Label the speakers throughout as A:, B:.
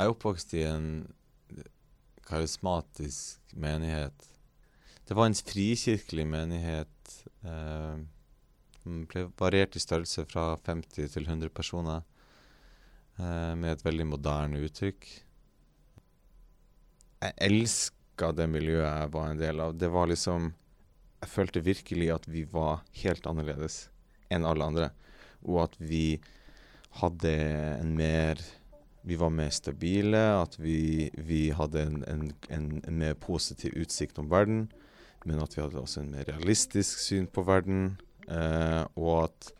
A: Jeg er oppvokst i en karismatisk menighet. Det var en frikirkelig menighet. Eh, den ble variert i størrelse fra 50 til 100 personer, eh, med et veldig moderne uttrykk. Jeg elska det miljøet jeg var en del av. Det var liksom Jeg følte virkelig at vi var helt annerledes enn alle andre, og at vi hadde en mer vi var mer stabile, at vi, vi hadde en, en, en, en, mer positiv utsikt om verden. Men at vi hadde også en mer realistisk syn på verden. Eh, og at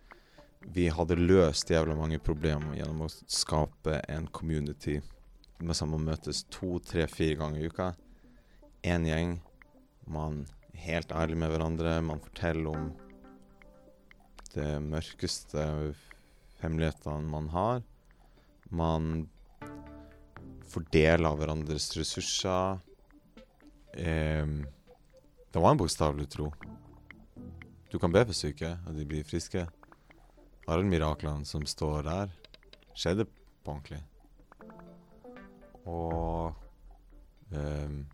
A: vi hadde løst jævla mange problemer gjennom å skape en community med å møtes to, tre, fire ganger i uka. Én gjeng. Man er helt ærlig med hverandre. Man forteller om det mørkeste hemmelighetene man har. Man fordeler hverandres ressurser. Eh, det var en bokstavelig tro. Du kan be for syke, og de blir friske. Alle miraklene som står der, skjedde på ordentlig. Og um,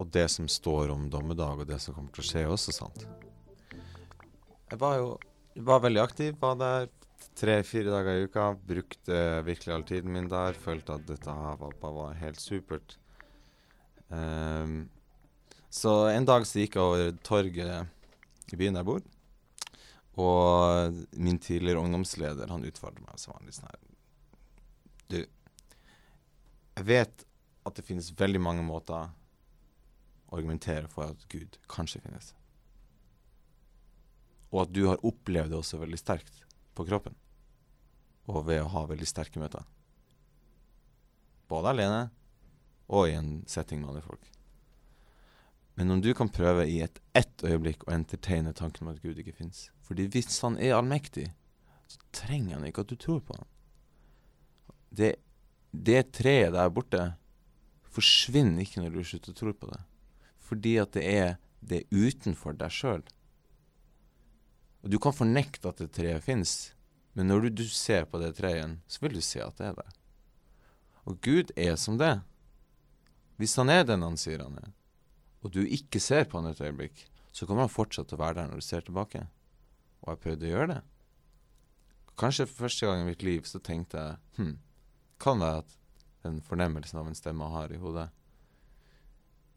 A: Og det som står om dommedag, og det som kommer til å skje, er også sant. Jeg var jo var veldig aktiv. Var der tre-fire dager i uka. Brukte virkelig all tiden min der. Følte at dette her var, helt supert. Um, så en dag så gikk jeg over torget i byen jeg bor. Og min tidligere ungdomsleder han utfordret meg så var han litt sånn her Du, jeg vet at det finnes veldig mange måter å argumentere for at Gud kanskje finnes. Og at du har opplevd det også veldig sterkt på kroppen. Og ved å ha veldig sterke møter. Både alene og i en setting med andre folk. Men om du kan prøve i et ett øyeblikk å entertaine tanken om at Gud ikke fins Fordi hvis han er allmektig, så trenger han ikke at du tror på ham. Det, det treet der borte forsvinner ikke når du slutter å tro på det. Fordi at det er det utenfor deg sjøl. Og du kan fornekte at det treet fins, men når du, du, ser på det treet, igjen, så vil du se at det er der. Og Gud er som det. Hvis han er den han sier han er, og du ikke ser på han et øyeblikk, så kommer han fortsatt til å være der når du ser tilbake. Og jeg prøvde å gjøre det. Kanskje for første gang i mitt liv så tenkte jeg hm, kan være at den fornemmelsen av en stemme jeg har i hodet,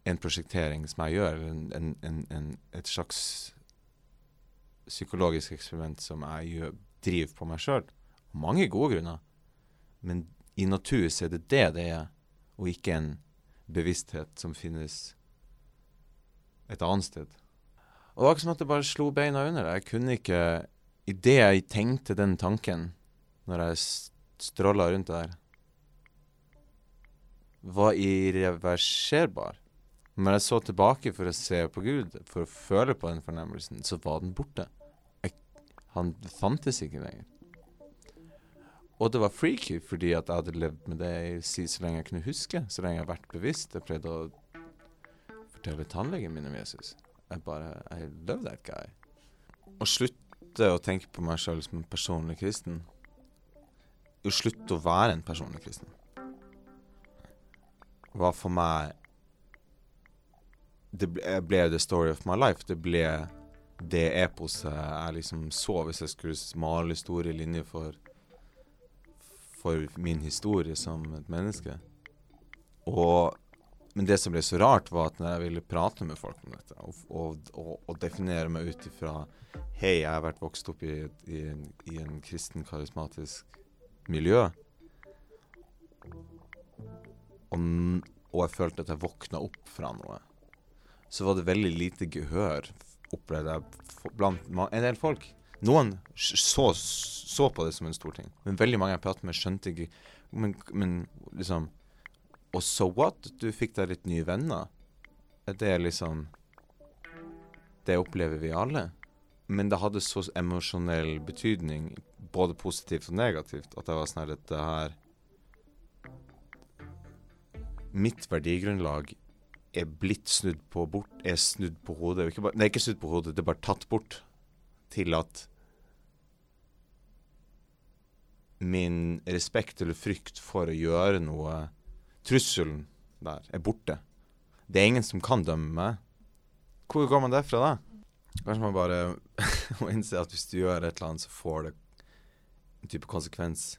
A: en prosjektering som jeg gjør, en, en, en, et slags psykologisk eksperiment som jeg gjør, driver på meg sjøl. Mange gode grunner. Men i natur så er det det det er, og ikke en bevissthet som finnes et annet sted. Og det var ikke som at det bare slo beina under. Jeg kunne ikke Idet jeg tenkte den tanken, når jeg stråla rundt der, var irreverserbar. Når jeg så tilbake for å se på Gud, for å føle på den fornemmelsen, så var den borte. Jeg, han fantes ikke lenger. Og det var freaky fordi at jeg hadde levd med det så lenge jeg kunne huske, så lenge jeg har vært bevisst. Jeg pleide å fortelle tannlegen min om Jesus. Jeg bare I love that guy. Å slutte å tenke på meg sjøl som en personlig kristen Å slutte å være en personlig kristen var for meg Det ble, ble the story of my life. Det ble det eposet jeg liksom så hvis jeg skulle male store linjer for for min historie som et menneske. Og men det som ble så rart, var at når jeg ville prate med folk om dette, og, og, og, og definere meg ut ifra Hei, jeg har vært vokst opp i, i, en, i en kristen, karismatisk miljø. Og, og, jeg følte at jeg våkna opp fra noe. Så var det veldig lite gehør, opplevde jeg, blant en del folk. Noen så, så, på det som en stor ting, men veldig mange jeg pratet med, skjønte ikke Men, men liksom og so what? Du fikk deg litt nye venner. Det er liksom Det opplever vi alle. Men det hadde så emosjonell betydning, både positivt og negativt, at det var sånn at det her Mitt verdigrunnlag er blitt snudd på bort, er snudd på hodet. Ikke bare, nei, ikke snudd på hodet, det er bare tatt bort til at min respekt eller frykt for å gjøre noe Trusselen der er borte. Det er ingen som kan dømme meg. Hvor går man derfra da? Kanskje man bare må innse at hvis du gjør et eller annet, så får det en type konsekvens.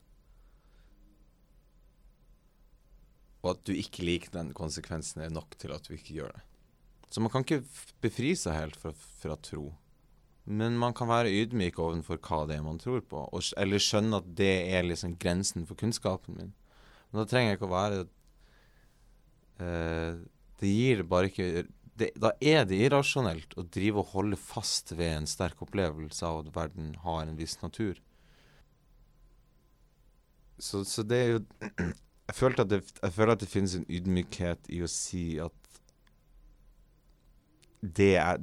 A: Og at du ikke liker den konsekvensen, er nok til at du ikke gjør det. Så man kan ikke befri seg helt fra, fra tro. Men man kan være ydmyk overfor hva det er man tror på, og, eller skjønne at det er liksom grensen for kunnskapen min. Men da trenger jeg ikke å være uh, Det gir bare ikke det, Da er det irrasjonelt å drive og holde fast ved en sterk opplevelse av at verden har en viss natur. Så, så det er jo jeg, følte at det, jeg føler at det finnes en ydmykhet i å si at det er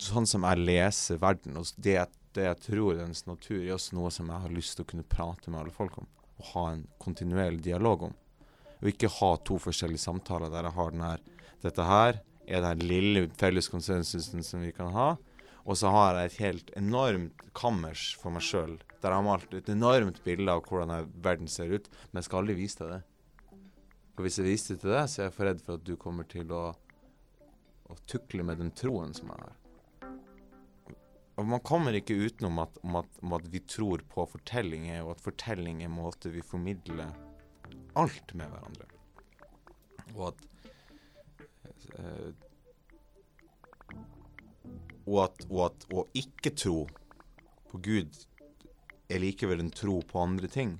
A: Sånn som jeg leser verden, og det, det jeg tror er dens natur, er også noe som jeg har lyst til å kunne prate med alle folk om. Og ha en kontinuerlig dialog om. Og ikke ha to forskjellige samtaler der jeg har den her Dette her er den lille felles konsensusen som vi kan ha. Og så har jeg et helt enormt kammers for meg sjøl, der jeg har malt et enormt bilde av hvordan verden ser ut, men jeg skal aldri vise deg det. Og hvis jeg viser det til deg, så er jeg for redd for at du kommer til å å tukle med den troen som jeg har. Og Man kommer ikke utenom at, om, at, om at vi tror på fortellinger, og at fortelling er måte vi formidler alt med hverandre. Og at øh, og at, og at å ikke tro på Gud er likevel en tro på andre ting.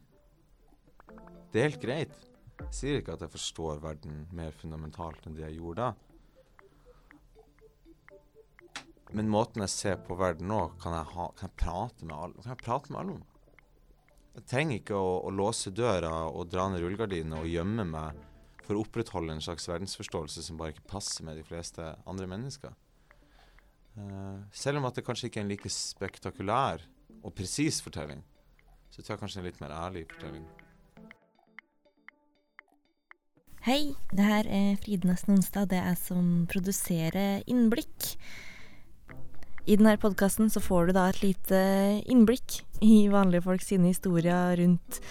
A: Det er helt greit. Jeg sier ikke at jeg forstår verden mer fundamentalt enn det jeg gjorde da. Men måten jeg ser på verden nå, kan jeg, ha, kan jeg prate med alle kan jeg prate med alle om. Jeg trenger ikke å, å låse døra og dra ned rullegardinene og gjemme meg for å opprettholde en slags verdensforståelse som bare ikke passer med de fleste andre mennesker. Uh, selv om at det kanskje ikke er en like spektakulær og presis fortelling, så tror jeg kanskje en litt mer ærlig fortelling.
B: Hei, det her er Fride Nesten Onsdag. Det er jeg som produserer Innblikk. I denne podkasten så får du da et lite innblikk i vanlige folk sine historier rundt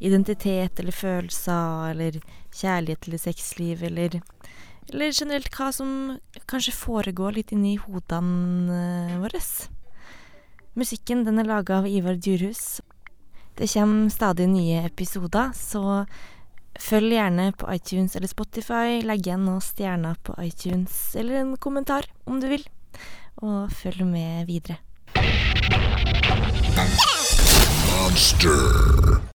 B: identitet eller følelser eller kjærlighet eller sexliv eller eller generelt hva som kanskje foregår litt inni hodene eh, våre. Musikken den er laga av Ivar Djurhus. Det kommer stadig nye episoder, så følg gjerne på iTunes eller Spotify. Legg igjen noen stjerner på iTunes, eller en kommentar om du vil og følg med videre. Monster.